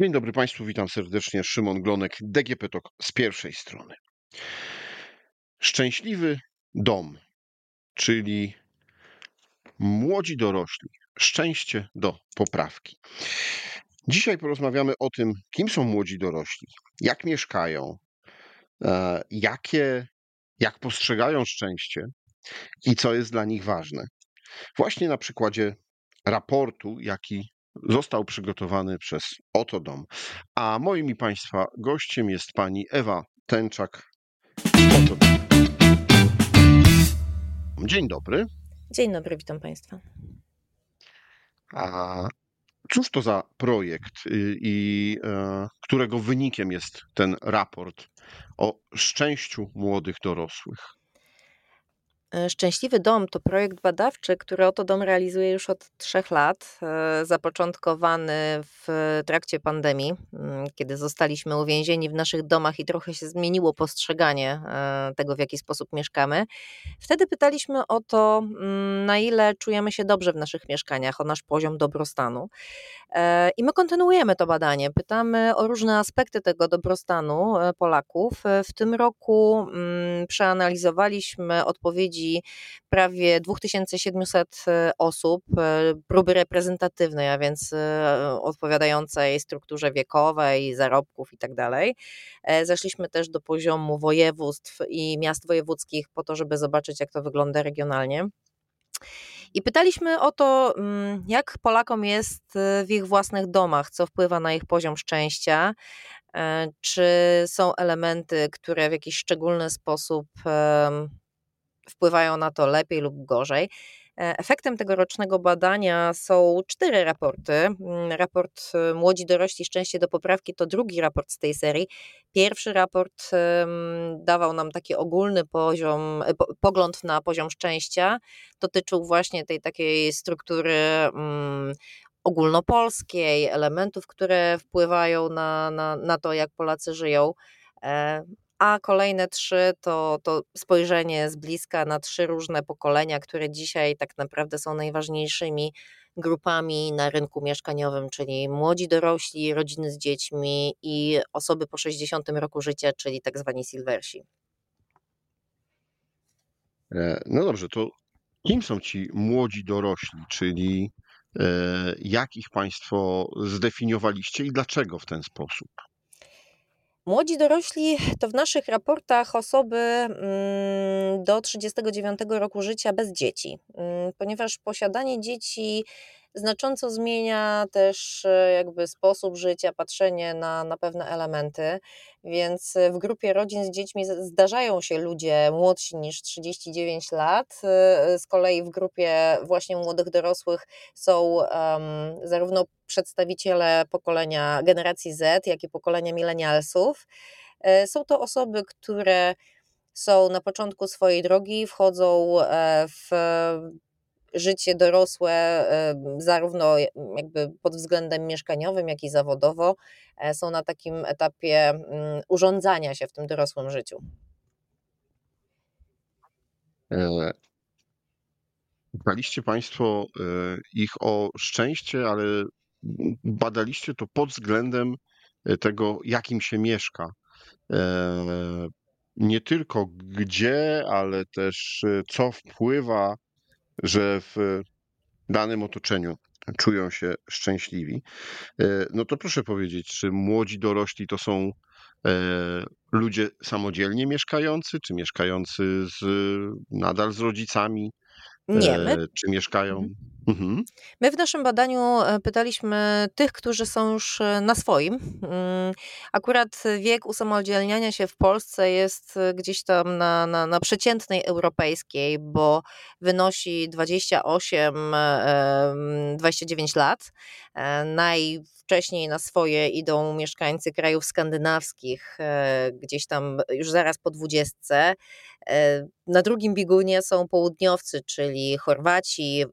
Dzień dobry Państwu, witam serdecznie. Szymon Glonek, DGP TOK z pierwszej strony. Szczęśliwy dom, czyli młodzi dorośli, szczęście do poprawki. Dzisiaj porozmawiamy o tym, kim są młodzi dorośli, jak mieszkają, e, jakie, jak postrzegają szczęście i co jest dla nich ważne. Właśnie na przykładzie raportu, jaki został przygotowany przez Oto Dom. A moim i Państwa gościem jest pani Ewa Tęczak. Oto Dom. Dzień dobry. Dzień dobry, witam Państwa. A cóż to za projekt y, i e, którego wynikiem jest ten raport o szczęściu młodych dorosłych? E, Szczęśliwy Dom to projekt badawczy, który Oto Dom realizuje już od trzech lat, e, zapoczątkowany w trakcie pandemii, mm, kiedy zostaliśmy uwięzieni w naszych domach i trochę się zmieniło postrzeganie e, tego, w jaki sposób mieszkamy. Wtedy pytaliśmy o to, mm, na ile czujemy się dobrze w naszych mieszkaniach, o nasz poziom dobrostanu. I my kontynuujemy to badanie. Pytamy o różne aspekty tego dobrostanu Polaków. W tym roku mm, przeanalizowaliśmy odpowiedzi odpowiedzi prawie 2700 e, osób, e, próby reprezentatywnej, a więc e, odpowiadającej strukturze wiekowej, zarobków itd. Tak zeszliśmy też do poziomu województw i miast wojewódzkich po to, żeby zobaczyć, jak to wygląda regionalnie. I pytaliśmy o to, mm, jak Polakom jest w ich własnych domach, co wpływa na ich poziom szczęścia, czy są elementy, które w jakiś szczególny sposób wpływają na to lepiej lub gorzej. E, efektem tegorocznego badania są cztery raporty. Mm, raport y, Młodzi dorośli szczęście do poprawki to drugi raport z tej serii. Pierwszy raport dawał nam taki ogólny poziom, e, pogląd na poziom szczęścia. Dotyczył właśnie tej takiej struktury mm, ogólnopolskiej, elementów, które wpływają na, na, na to, jak Polacy żyją. A kolejne trzy to, to spojrzenie z bliska na trzy różne pokolenia, które dzisiaj tak naprawdę są najważniejszymi grupami na rynku mieszkaniowym, czyli młodzi dorośli, rodziny z dziećmi i osoby po 60 roku życia, czyli tak zwani silversi. E, no dobrze, to kim są ci młodzi dorośli, czyli e, jak ich Państwo zdefiniowaliście i dlaczego w ten sposób? Młodzi dorośli to w naszych raportach osoby mm, do 39 roku życia bez dzieci, mm, ponieważ posiadanie dzieci znacząco zmienia też e, jakby sposób życia, patrzenie na, na pewne elementy, więc w grupie rodzin z dziećmi zdarzają się ludzie młodsi niż 39 lat, e, z kolei w grupie właśnie młodych dorosłych są um, zarówno przedstawiciele pokolenia generacji Z, jak i pokolenia milenialsów. E, są to osoby, które są na początku swojej drogi, wchodzą w życie dorosłe, zarówno jakby pod względem mieszkaniowym, jak i zawodowo, e, są na takim etapie mm, urządzania się w tym dorosłym życiu. E, Pytaliście Państwo e, ich o szczęście, ale badaliście to pod względem tego, jakim się mieszka. Nie tylko gdzie, ale też co wpływa że w danym otoczeniu czują się szczęśliwi. E, no to proszę powiedzieć, czy młodzi dorośli to są e, ludzie samodzielnie mieszkający, czy mieszkający z, nadal z rodzicami? Nie, my... Czy mieszkają? Mhm. My w naszym badaniu e, pytaliśmy tych, którzy są już e, na swoim. Mm, akurat wiek usamodzielniania się w Polsce jest e, gdzieś tam na, na, na przeciętnej europejskiej, bo wynosi 28-29 lat. Najwcześniej na swoje idą mieszkańcy krajów skandynawskich, gdzieś tam już zaraz po dwudziestce. Na drugim biegunie są południowcy, czyli Chorwaci,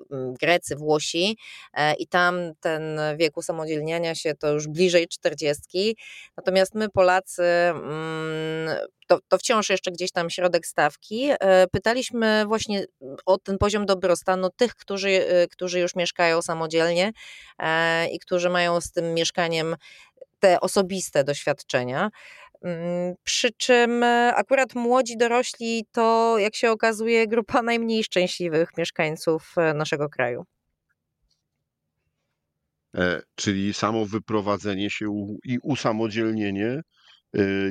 Grecy, Włosi e, i tam ten wiek usamodzielniania się to już bliżej 40. Natomiast my Polacy mm, to, to wciąż jeszcze gdzieś tam środek stawki. E, pytaliśmy właśnie o ten poziom dobrostanu tych, którzy, e, którzy już mieszkają samodzielnie i którzy mają z tym mieszkaniem te osobiste doświadczenia. Mm, przy czym akurat młodzi dorośli to, jak się okazuje, grupa najmniej szczęśliwych mieszkańców naszego kraju. E, czyli samo wyprowadzenie się i usamodzielnienie e,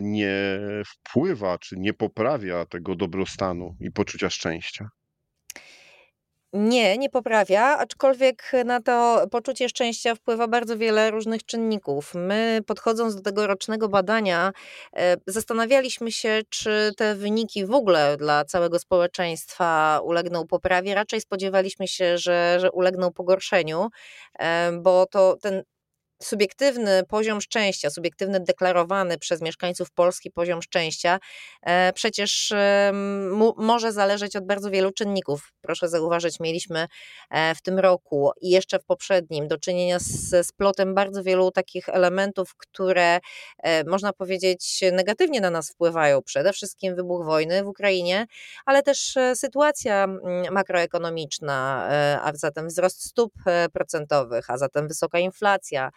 nie wpływa czy nie poprawia tego dobrostanu i poczucia szczęścia. Nie, nie poprawia, aczkolwiek na to poczucie szczęścia wpływa bardzo wiele różnych czynników. My, podchodząc do tego rocznego badania, e, zastanawialiśmy się, czy te wyniki w ogóle dla całego społeczeństwa ulegną poprawie. Raczej spodziewaliśmy się, że, że ulegną pogorszeniu, e, bo to ten subiektywny poziom szczęścia, subiektywny deklarowany przez mieszkańców Polski poziom szczęścia, e, przecież może zależeć od bardzo wielu czynników. Proszę zauważyć, mieliśmy e, w tym roku i jeszcze w poprzednim do czynienia ze splotem bardzo wielu takich elementów, które e, można powiedzieć negatywnie na nas wpływają. Przede wszystkim wybuch wojny w Ukrainie, ale też sytuacja makroekonomiczna, a zatem wzrost stóp procentowych, a zatem wysoka inflacja,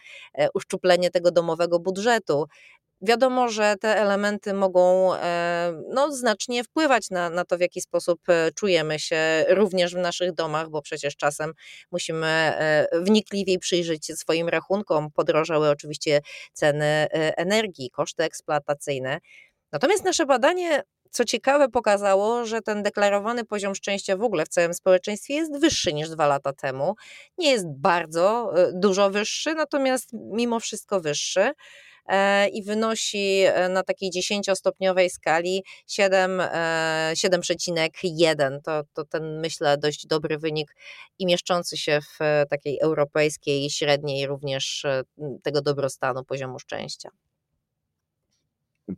uszczuplenie tego domowego budżetu. Wiadomo, że te elementy mogą e, no, znacznie wpływać na, na to, w jaki sposób e, czujemy się również w naszych domach, bo przecież czasem musimy wnikliwiej przyjrzeć się swoim rachunkom. Podrożały oczywiście ceny energii, koszty eksploatacyjne. Natomiast nasze badanie co ciekawe, pokazało, że ten deklarowany poziom szczęścia w ogóle w całym społeczeństwie jest wyższy niż dwa lata temu. Nie jest bardzo e, dużo wyższy, natomiast mimo wszystko wyższy e, i wynosi e, na takiej 10-stopniowej skali 7,1. To, to ten, myślę, dość dobry wynik i mieszczący się w takiej europejskiej średniej również tego dobrostanu, poziomu szczęścia.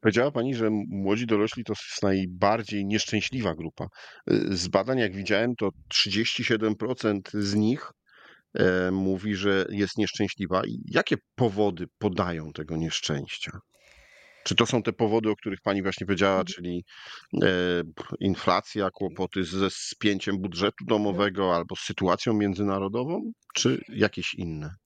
Powiedziała Pani, że młodzi dorośli to jest najbardziej nieszczęśliwa grupa. Y, z badań, jak widziałem, to 37% z nich e, mówi, że jest nieszczęśliwa. Jakie powody podają tego nieszczęścia? Czy to są te powody, o których Pani właśnie powiedziała, mhm. czyli e, inflacja, kłopoty ze spięciem budżetu domowego albo z sytuacją międzynarodową, czy jakieś inne?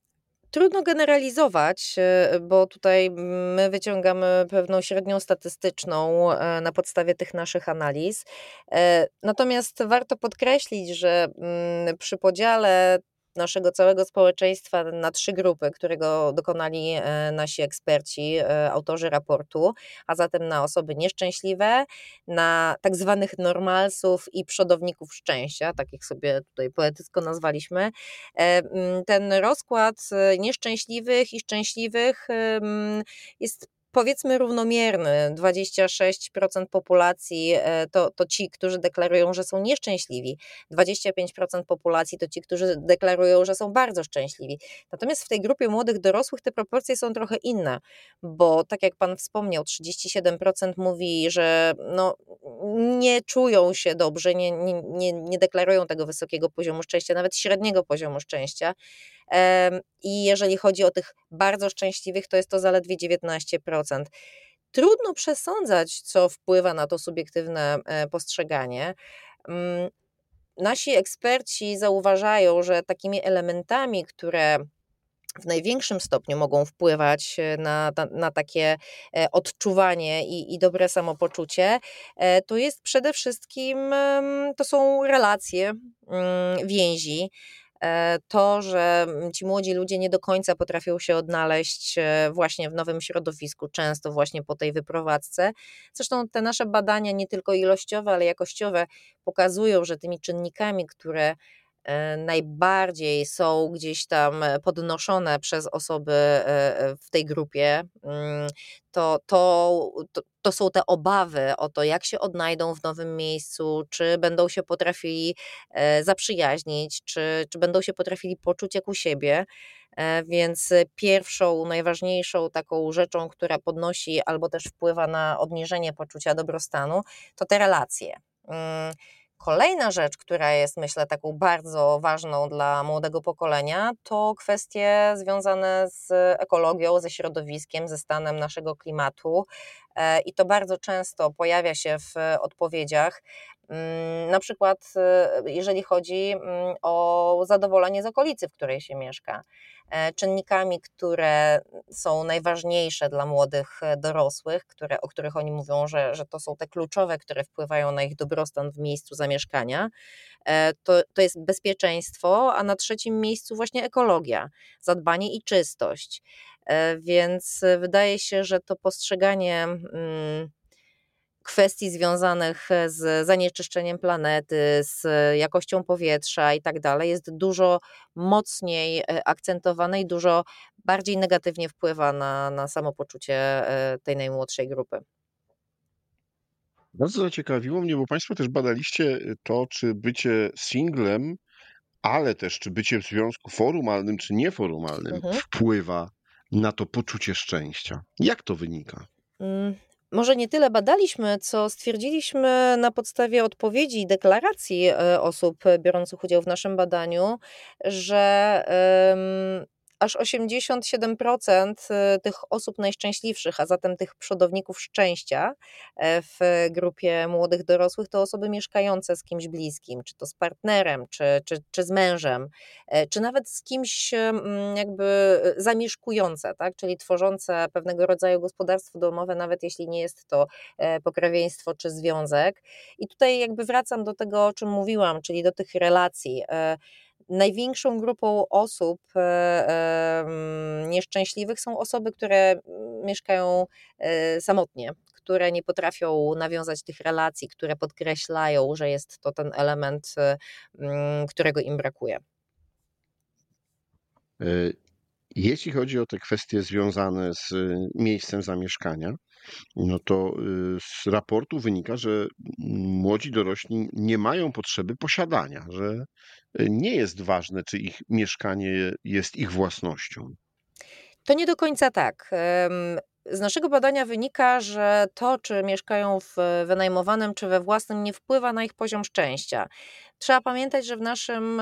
Trudno generalizować, e, bo tutaj my wyciągamy pewną średnią statystyczną e, na podstawie tych naszych analiz. E, natomiast warto podkreślić, że mm, przy podziale naszego całego społeczeństwa na trzy grupy, którego dokonali e, nasi eksperci, e, autorzy raportu, a zatem na osoby nieszczęśliwe, na tak zwanych normalsów i przodowników szczęścia, takich sobie tutaj poetycko nazwaliśmy. E, ten rozkład nieszczęśliwych i szczęśliwych jest powiedzmy równomierny. 26% populacji e, to, to ci, którzy deklarują, że są nieszczęśliwi, 25% populacji to ci, którzy deklarują, że są bardzo szczęśliwi. Natomiast w tej grupie młodych dorosłych te proporcje są trochę inne, bo tak jak Pan wspomniał, 37% mówi, że no, nie czują się dobrze, nie, nie, nie, nie deklarują tego wysokiego poziomu szczęścia, nawet średniego poziomu szczęścia. I jeżeli chodzi o tych bardzo szczęśliwych, to jest to zaledwie 19%. Trudno przesądzać, co wpływa na to subiektywne e, postrzeganie. Mm, nasi eksperci zauważają, że takimi elementami, które w największym stopniu mogą wpływać e, na, na, na takie e, odczuwanie i, i, dobre samopoczucie, to jest przede wszystkim to są relacje, mm, więzi. E, to, że mm, ci młodzi ludzie nie do końca potrafią się odnaleźć e, właśnie w nowym środowisku, często właśnie po tej wyprowadzce. Zresztą te nasze badania, nie tylko ilościowe, ale jakościowe, pokazują, że tymi czynnikami, które najbardziej są gdzieś tam podnoszone przez osoby e, e, w tej grupie, mm, to, to, to, są te obawy o to, jak się odnajdą w nowym miejscu, czy będą się potrafili zaprzyjaźnić, czy, czy będą się potrafili poczuć jak u siebie. Więc pierwszą, najważniejszą taką rzeczą, która podnosi albo też wpływa na obniżenie poczucia dobrostanu, to te relacje. Kolejna rzecz, która jest myślę taką bardzo ważną dla młodego pokolenia, to kwestie związane z ekologią, ze środowiskiem, ze stanem naszego klimatu. E, I to bardzo często pojawia się w odpowiedziach. Mm, na przykład, y, jeżeli chodzi mm, o zadowolenie z okolicy, w której się mieszka. E, czynnikami, które są najważniejsze dla młodych e, dorosłych, które, o których oni mówią, że, że to są te kluczowe, które wpływają na ich dobrostan w miejscu zamieszkania, e, to, to jest bezpieczeństwo, a na trzecim miejscu właśnie ekologia, zadbanie i czystość. Więc wydaje się, że to postrzeganie. Hmm, kwestii związanych e, z zanieczyszczeniem planety, z jakością powietrza i tak dalej jest dużo mocniej e, akcentowane i dużo bardziej negatywnie wpływa na, na samopoczucie e, tej najmłodszej grupy. Bardzo zaciekawiło mnie, bo Państwo też badaliście to, czy bycie singlem, ale też czy bycie w związku formalnym czy nieformalnym mhm. wpływa na to poczucie szczęścia. Jak to wynika? Może nie tyle badaliśmy, co stwierdziliśmy na podstawie odpowiedzi i deklaracji e, osób biorących udział w naszym badaniu, że aż 87% y, tych osób najszczęśliwszych, a zatem tych przodowników szczęścia e, w grupie młodych dorosłych, to osoby mieszkające z kimś bliskim, czy to z partnerem, czy, czy, czy z mężem, e, czy nawet z kimś mm, jakby zamieszkujące, tak? czyli tworzące pewnego rodzaju gospodarstwo domowe, nawet jeśli nie jest to e, pokrewieństwo czy związek. I tutaj jakby wracam do tego, o czym mówiłam, czyli do tych relacji największą grupą osób e, nieszczęśliwych są osoby, które mieszkają e, samotnie, które nie potrafią nawiązać tych relacji, które podkreślają, że jest to ten element, e, którego im brakuje. Jeśli chodzi o te kwestie związane z miejscem zamieszkania, no to z raportu wynika, że młodzi dorośli nie mają potrzeby posiadania, że nie jest ważne, czy ich mieszkanie jest ich własnością. To nie do końca tak. Z naszego badania wynika, że to, czy mieszkają w wynajmowanym czy we własnym, nie wpływa na ich poziom szczęścia. Trzeba pamiętać, że w naszym,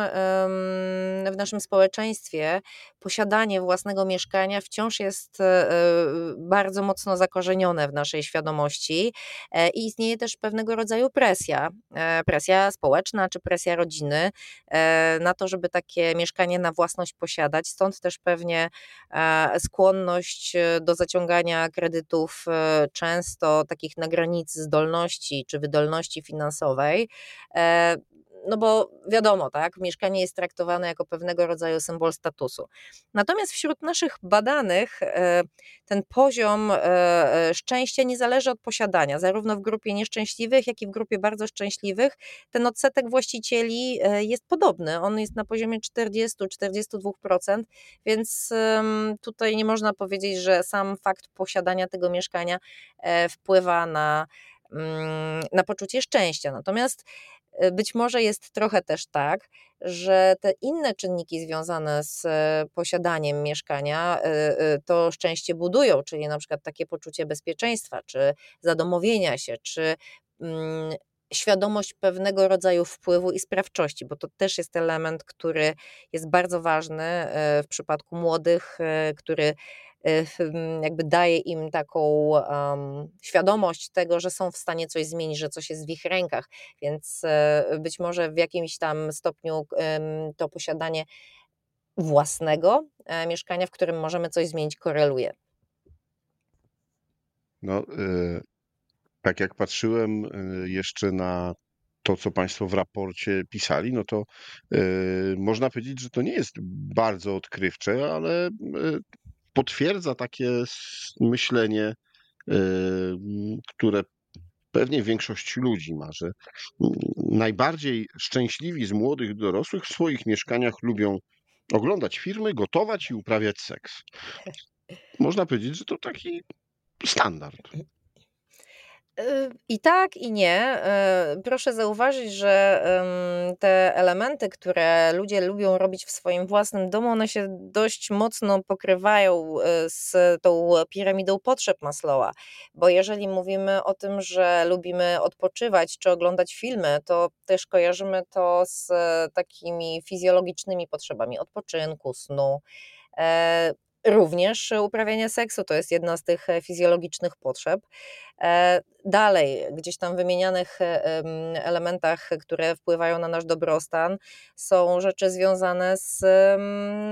w naszym społeczeństwie posiadanie własnego mieszkania wciąż jest e, e, bardzo mocno zakorzenione w naszej świadomości e, i istnieje też pewnego rodzaju presja, presja społeczna czy presja rodziny na to, żeby takie mieszkanie na własność posiadać. Stąd też pewnie skłonność do zaciągania kredytów często takich na granicy zdolności czy wydolności finansowej no bo wiadomo, tak, mieszkanie jest traktowane jako pewnego rodzaju symbol statusu. Natomiast wśród naszych badanych e, ten poziom e, e, szczęścia nie zależy od posiadania, zarówno w grupie nieszczęśliwych, jak i w grupie bardzo szczęśliwych. Ten odsetek właścicieli jest podobny, on jest na poziomie 40-42%, więc tutaj nie można powiedzieć, że sam fakt posiadania tego mieszkania wpływa na mm, na poczucie szczęścia. Natomiast być może jest trochę też tak, że te inne czynniki związane z e, posiadaniem mieszkania y, y, to szczęście budują, czyli na przykład takie poczucie bezpieczeństwa, czy zadomowienia się, czy mm, świadomość pewnego rodzaju wpływu i sprawczości, bo to też jest element, który jest bardzo ważny e, w przypadku młodych, e, który Y, jakby daje im taką um, świadomość tego, że są w stanie coś zmienić, że coś jest w ich rękach, więc y, być może w jakimś tam stopniu um, to posiadanie własnego e, mieszkania, w którym możemy coś zmienić, koreluje. No, tak jak patrzyłem jeszcze na to, co Państwo w raporcie pisali, no to można powiedzieć, że to nie jest bardzo odkrywcze, ale potwierdza takie myślenie, y, które pewnie większość ludzi ma, że najbardziej szczęśliwi z młodych dorosłych w swoich mieszkaniach lubią oglądać filmy, gotować i uprawiać seks. Można powiedzieć, że to taki standard. I tak, i nie. Proszę zauważyć, że te elementy, które ludzie lubią robić w swoim własnym domu, one się dość mocno pokrywają e, z tą piramidą potrzeb Maslowa. Bo jeżeli mówimy o tym, że lubimy odpoczywać czy oglądać filmy, to też kojarzymy to z takimi fizjologicznymi potrzebami odpoczynku, snu. E, również uprawianie seksu to jest jedna z tych fizjologicznych potrzeb. E, dalej, gdzieś tam wymienianych elementach, które wpływają na nasz dobrostan, są rzeczy związane z,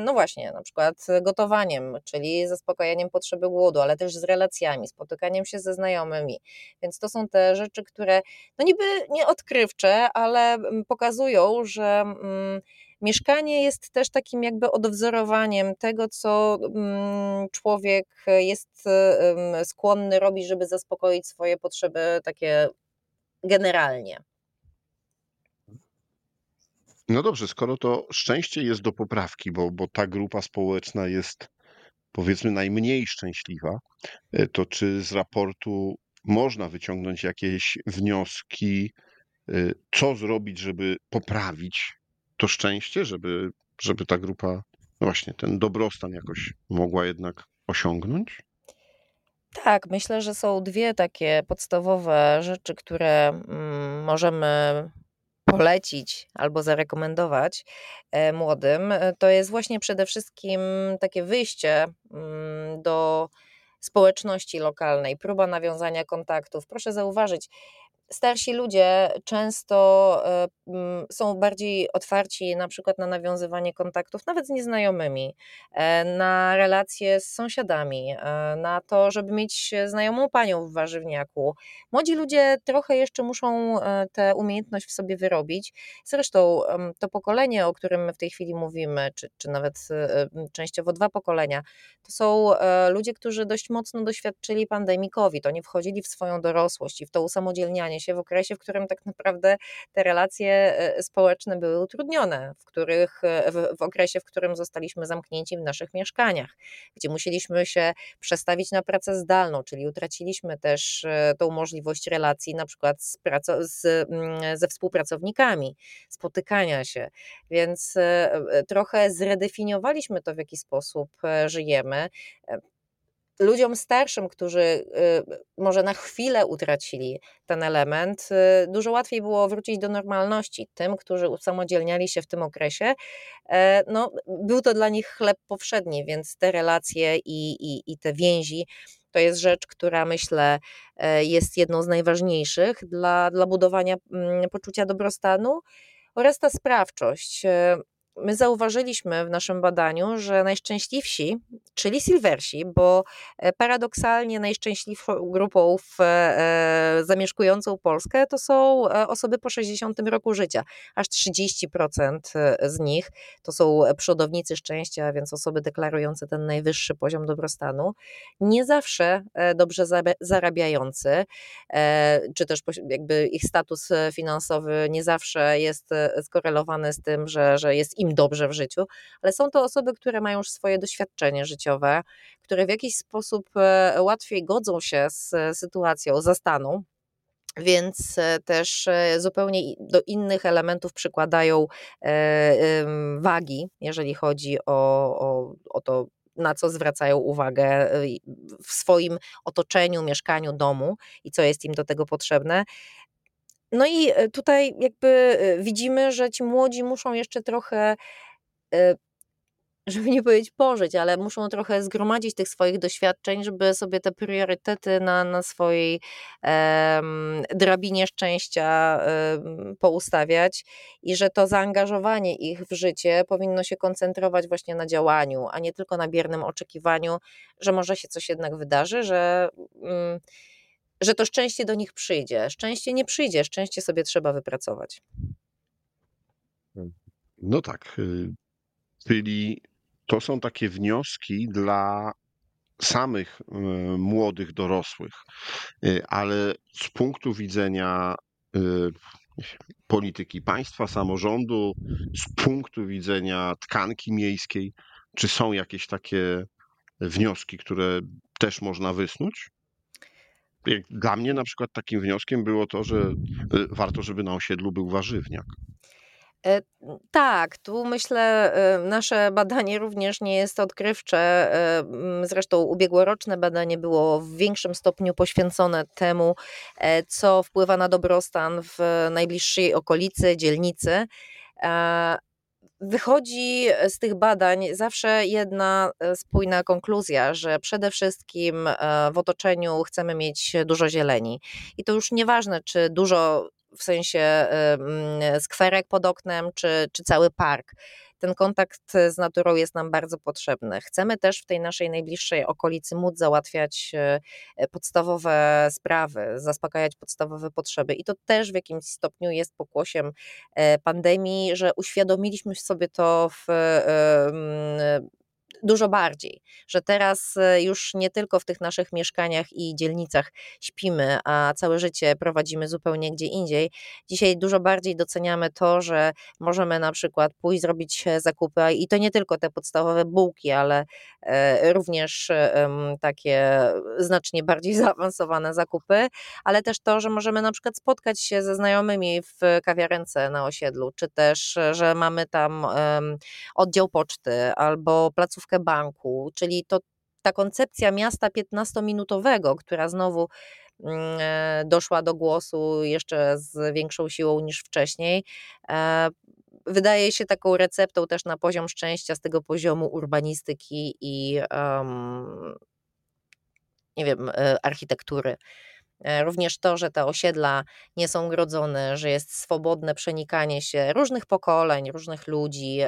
no właśnie, na przykład gotowaniem, czyli zaspokajaniem potrzeby głodu, ale też z relacjami, spotykaniem się ze znajomymi. Więc to są te rzeczy, które, no niby nie odkrywcze, ale pokazują, że Mieszkanie jest też takim jakby odwzorowaniem tego, co mm, człowiek jest skłonny robić, żeby zaspokoić swoje potrzeby takie generalnie. No dobrze, skoro to szczęście jest do poprawki, bo, bo ta grupa społeczna jest powiedzmy najmniej szczęśliwa, e, to czy z raportu można wyciągnąć jakieś wnioski, e, co zrobić, żeby poprawić to szczęście, żeby, żeby ta grupa, no właśnie, ten dobrostan jakoś mogła jednak osiągnąć? Tak, myślę, że są dwie takie podstawowe rzeczy, które mm, możemy polecić albo zarekomendować e, młodym. To jest właśnie przede wszystkim takie wyjście mm, do społeczności lokalnej, próba nawiązania kontaktów. Proszę zauważyć, starsi ludzie często e, są bardziej otwarci na przykład na nawiązywanie kontaktów, nawet z nieznajomymi, e, na relacje z sąsiadami, e, na to, żeby mieć znajomą panią w warzywniaku. Młodzi ludzie trochę jeszcze muszą tę umiejętność w sobie wyrobić. Zresztą to pokolenie, o którym my w tej chwili mówimy, czy, czy nawet częściowo dwa pokolenia, to są ludzie, którzy dość mocno doświadczyli pandemii COVID. Oni wchodzili w swoją dorosłość i w to usamodzielnianie się w okresie, w którym tak naprawdę te relacje e, społeczne były utrudnione, w, których, e, w, w okresie, w którym zostaliśmy zamknięci w naszych mieszkaniach, gdzie musieliśmy się przestawić na pracę zdalną, czyli utraciliśmy też e, tą możliwość relacji na przykład z, z, mm, ze współpracownikami, spotykania się, więc trochę zredefiniowaliśmy to, w jaki sposób żyjemy ludziom starszym, którzy y, może na chwilę utracili ten element, y, dużo łatwiej było wrócić do normalności. Tym, którzy usamodzielniali się w tym okresie, e, no, był to dla nich chleb powszedni, więc te relacje i, i, i te więzi to jest rzecz, która myślę e, jest jedną z najważniejszych dla, dla budowania mm, poczucia dobrostanu oraz ta sprawczość. E, my zauważyliśmy w naszym badaniu, że najszczęśliwsi, czyli silversi, bo e, paradoksalnie najszczęśliwszą grupą w, e, zamieszkującą Polskę to są e, osoby po 60 roku życia. Aż 30% z nich to są przodownicy szczęścia, więc osoby deklarujące ten najwyższy poziom dobrostanu. Nie zawsze dobrze zarabiający, czy też jakby ich status finansowy nie zawsze jest skorelowany z tym, że, że jest im dobrze w życiu, ale są to osoby, które mają już swoje doświadczenie życiowe, które w jakiś sposób e, łatwiej godzą się z sytuacją, zastaną. Więc e, też e, zupełnie do innych elementów przykładają wagi, jeżeli chodzi o, o, o to, na co zwracają uwagę w swoim otoczeniu, mieszkaniu, domu i co jest im do tego potrzebne. No i e, tutaj jakby e, widzimy, że ci młodzi muszą jeszcze trochę, e, żeby nie powiedzieć pożyć, ale muszą trochę zgromadzić tych swoich doświadczeń, żeby sobie te priorytety na, na swojej drabinie szczęścia um, poustawiać i że to zaangażowanie ich w życie powinno się koncentrować właśnie na działaniu, a nie tylko na biernym oczekiwaniu, że może się coś jednak wydarzy, że. Um, że to szczęście do nich przyjdzie. Szczęście nie przyjdzie, szczęście sobie trzeba wypracować. No tak. Y, czyli to są takie wnioski dla samych y, młodych dorosłych, y, ale z punktu widzenia polityki państwa, samorządu, z punktu widzenia tkanki miejskiej, czy są jakieś takie wnioski, które też można wysnuć? Dla mnie na przykład takim wnioskiem było to, że y, warto, żeby na osiedlu był warzywniak. E, tak, tu myślę, e, nasze badanie również nie jest odkrywcze. E, zresztą ubiegłoroczne badanie było w większym stopniu poświęcone temu, co wpływa na dobrostan w najbliższej okolicy, dzielnicy wychodzi z tych badań zawsze jedna spójna konkluzja, że przede wszystkim w otoczeniu chcemy mieć dużo zieleni. I to już nieważne, czy dużo w sensie skwerek pod oknem, czy, czy cały park ten kontakt z naturą jest nam bardzo potrzebny. Chcemy też w tej naszej najbliższej okolicy móc załatwiać e, podstawowe sprawy, zaspokajać podstawowe potrzeby. I to też w jakimś stopniu jest pokłosiem e, pandemii, że uświadomiliśmy sobie to w e, dużo bardziej, że teraz e, już nie tylko w tych naszych mieszkaniach i dzielnicach śpimy, a całe życie prowadzimy zupełnie gdzie indziej. Dzisiaj dużo bardziej doceniamy to, że możemy na przykład pójść zrobić e, zakupy i to nie tylko te podstawowe bułki, ale e, również takie znacznie bardziej zaawansowane zakupy, ale też to, że możemy na przykład spotkać się ze znajomymi w kawiarence na osiedlu, czy też, że mamy tam oddział poczty albo placówkę banku, czyli to ta koncepcja miasta 15-minutowego, która znowu mm, e, doszła do głosu jeszcze z większą siłą niż wcześniej, e, wydaje się taką receptą też na poziom szczęścia z tego poziomu urbanistyki i um, nie wiem, e, architektury. E, również to, że te osiedla nie są grodzone, że jest swobodne przenikanie się różnych pokoleń, różnych ludzi,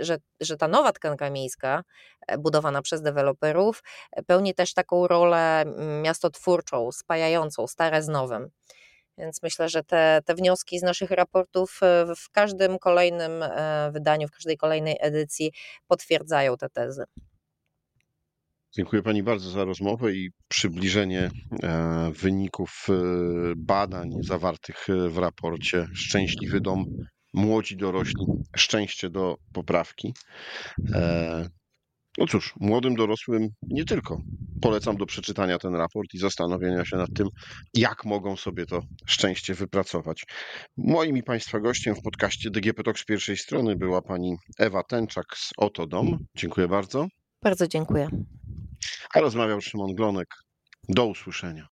że, że ta nowa tkanka miejska, e, budowana przez deweloperów, e, pełni też taką rolę miastotwórczą, spajającą stare z nowym. Więc myślę, że te, te wnioski z naszych raportów w każdym kolejnym wydaniu, w każdej kolejnej edycji potwierdzają te tezy. Dziękuję Pani bardzo za rozmowę i przybliżenie e, wyników e, badań zawartych e, w raporcie Szczęśliwy Dom Młodzi Dorośli Szczęście do poprawki. No cóż, młodym dorosłym nie tylko. Polecam do przeczytania ten raport i zastanowienia się nad tym, jak mogą sobie to szczęście wypracować. Moim i Państwa gościem w podcaście DGP Talk z pierwszej strony była pani Ewa Tęczak z Oto Dom. Dziękuję bardzo. Bardzo dziękuję. Rozmawiał Szymon Glonek. Do usłyszenia.